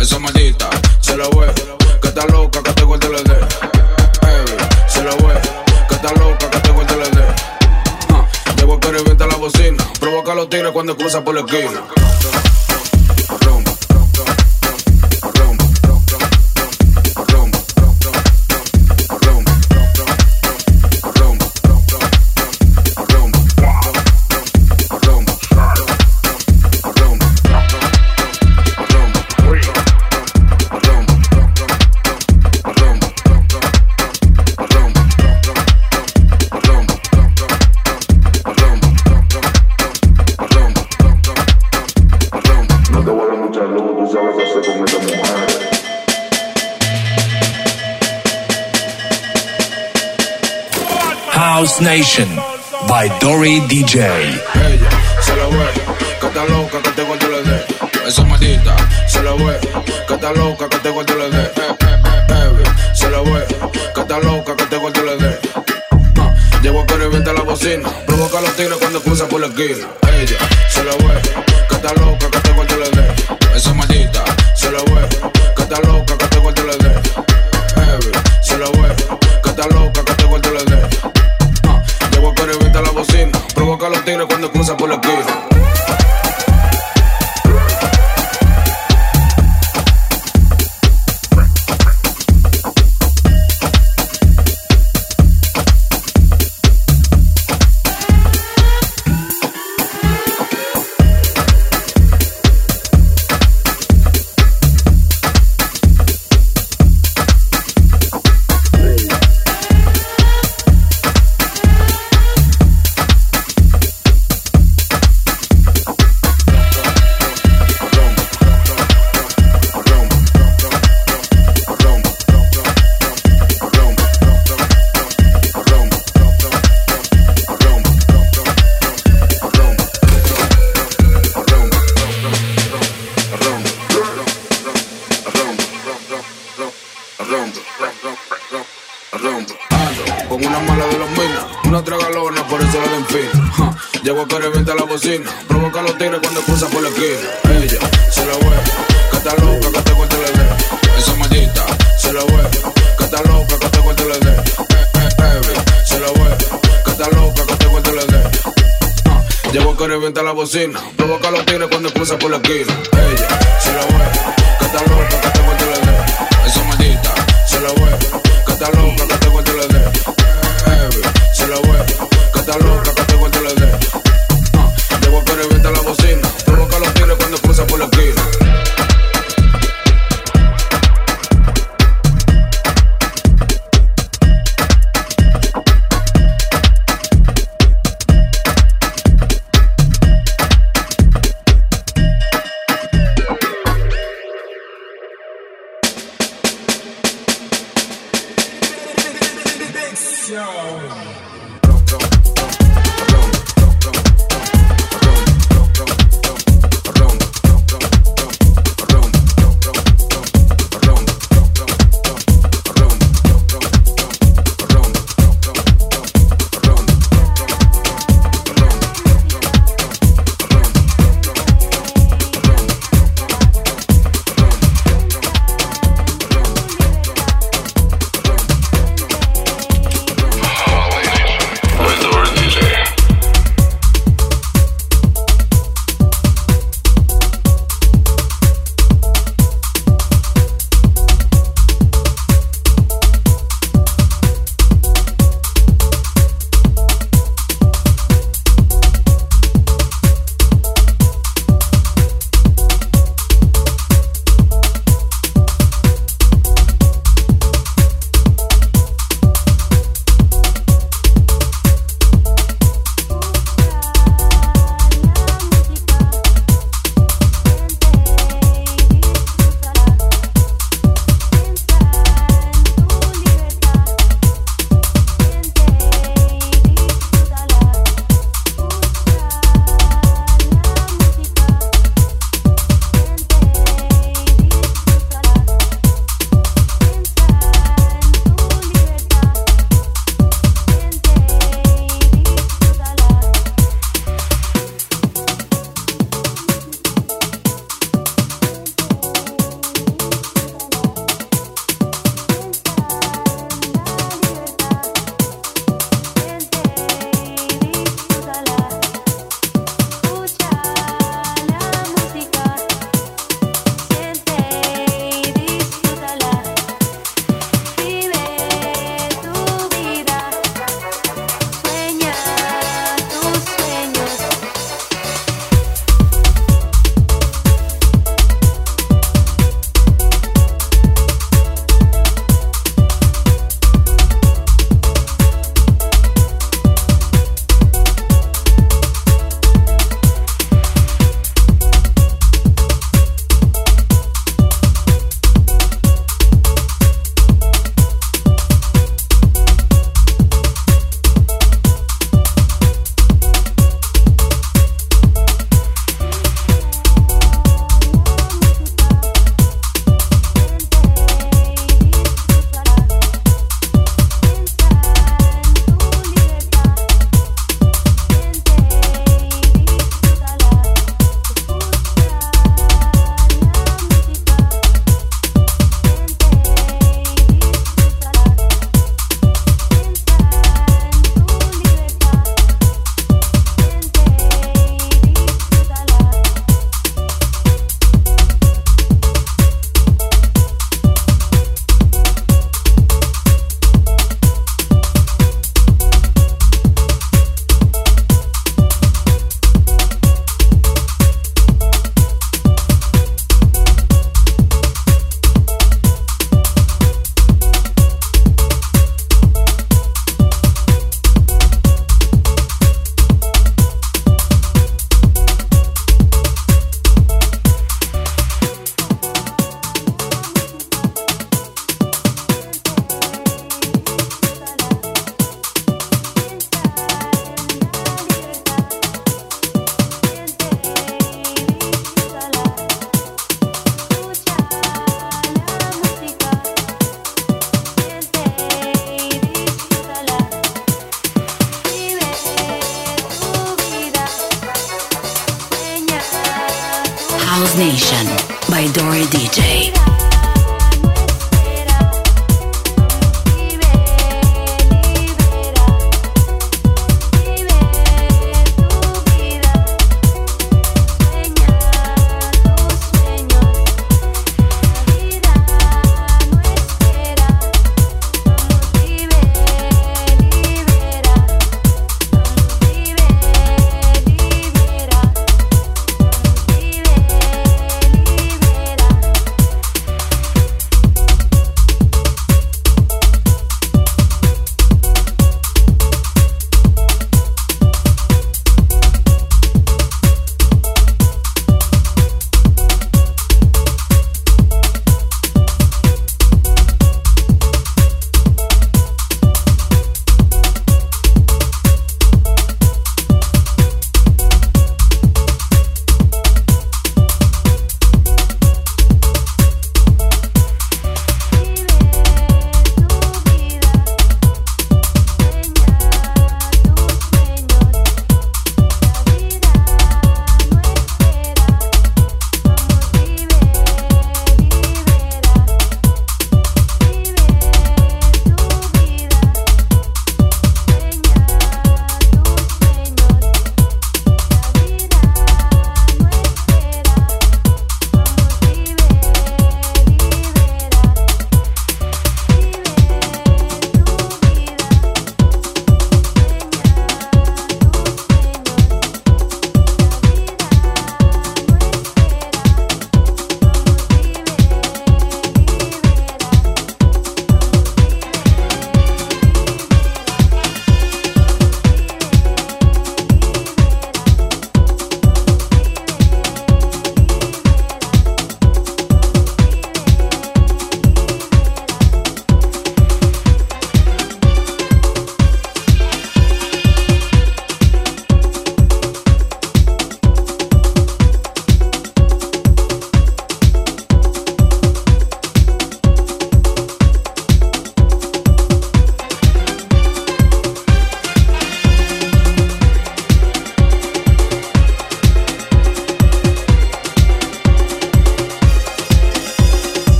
Esa maldita se la ve, que está loca, que te guarde de. Heavy, se la ve, que está loca, que te guarde la de. Ah, Llego que revienta la bocina, provoca los tigres cuando cruza por la esquina. Revienta la bocina, provoca a los tigres cuando cruza por la esquina. Ella se la ve, que está loca, que te guarde la de. Esa maldita se la ve, que está loca, que te guarde la de. Heavy, se la ve, que está loca, que te guarde la de. Ah, Llego a que revienta la bocina, provoca a los tigres cuando cruza por la esquina. Revienta la bocina, provoca los tigres cuando cruza por la esquina. Ella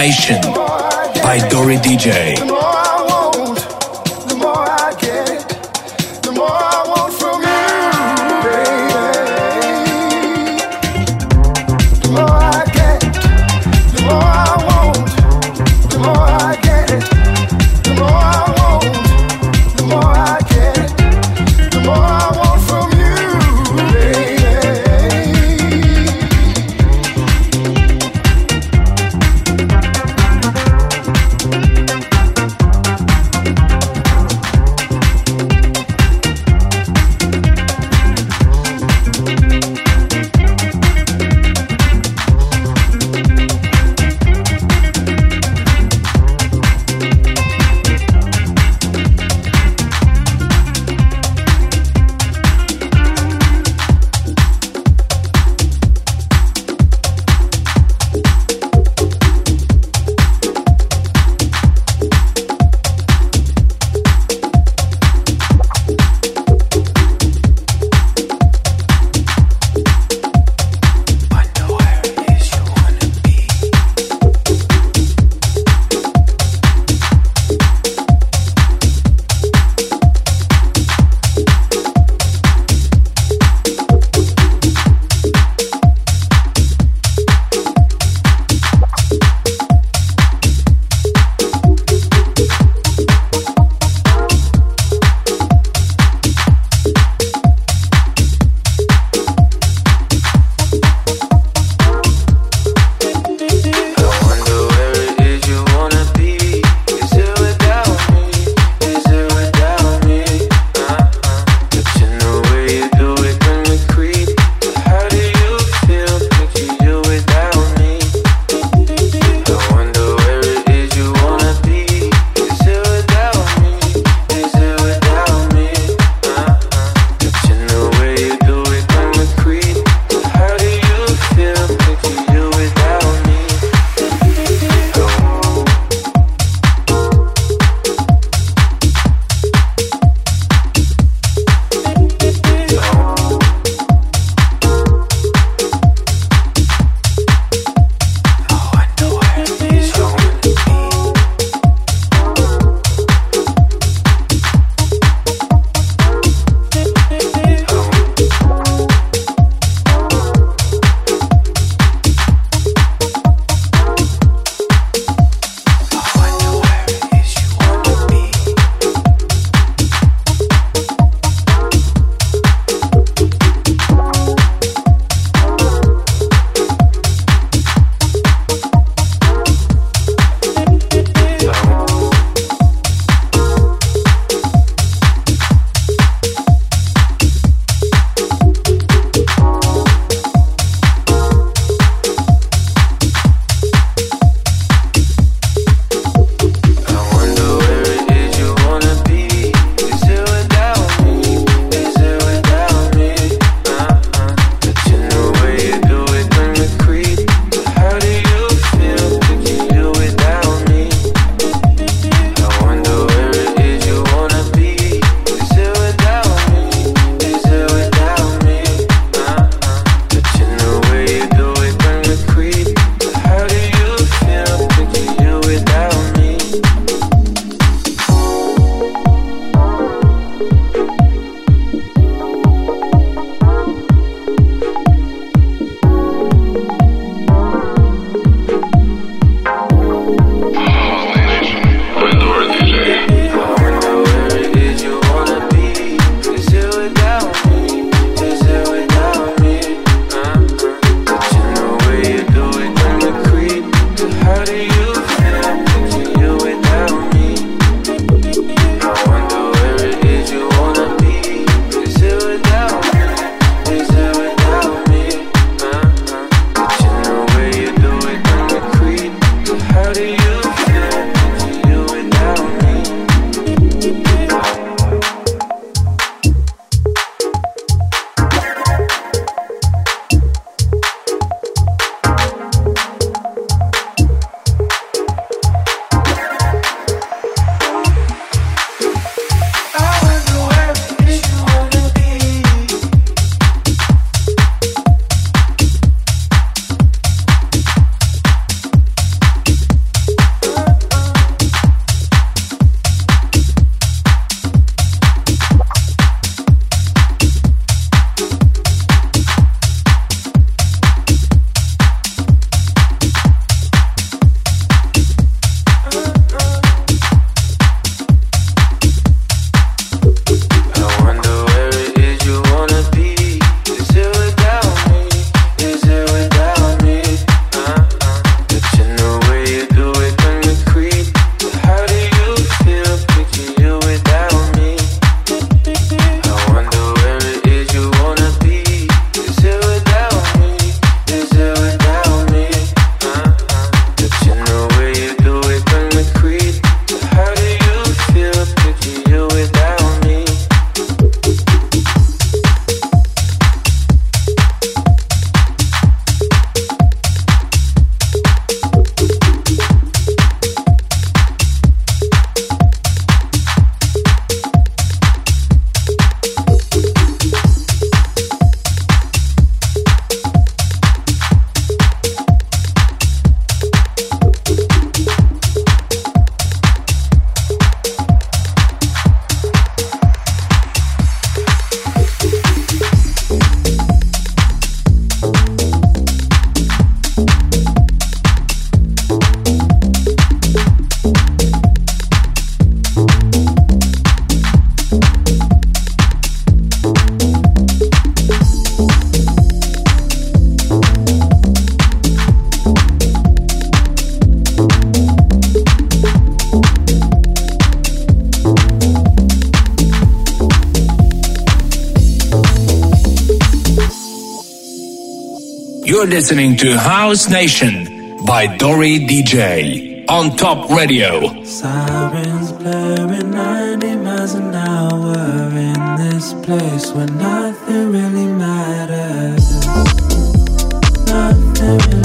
Nation by Dory DJ. listening to House Nation by Dory DJ on Top Radio. Sirens blaring 90 miles an hour in this place where nothing really matters. Nothing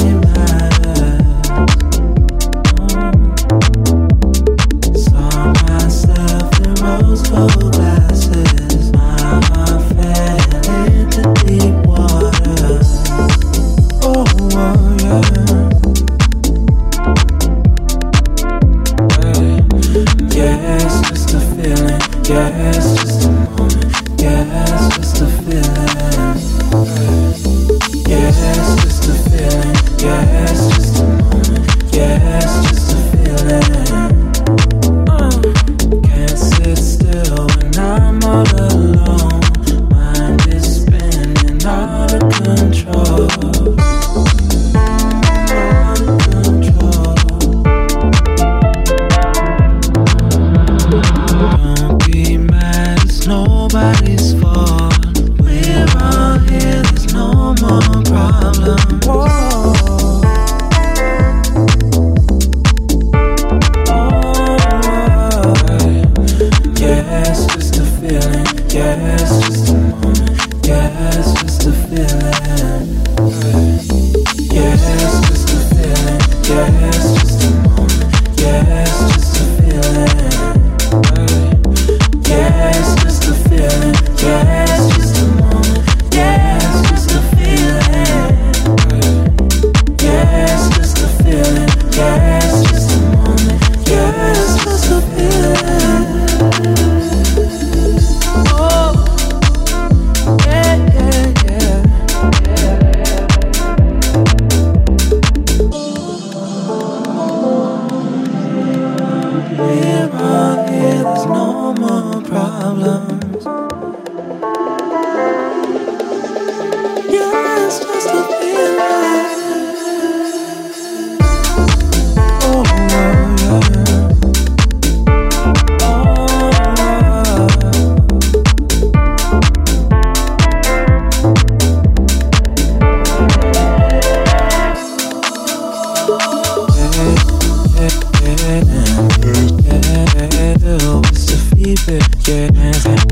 quieres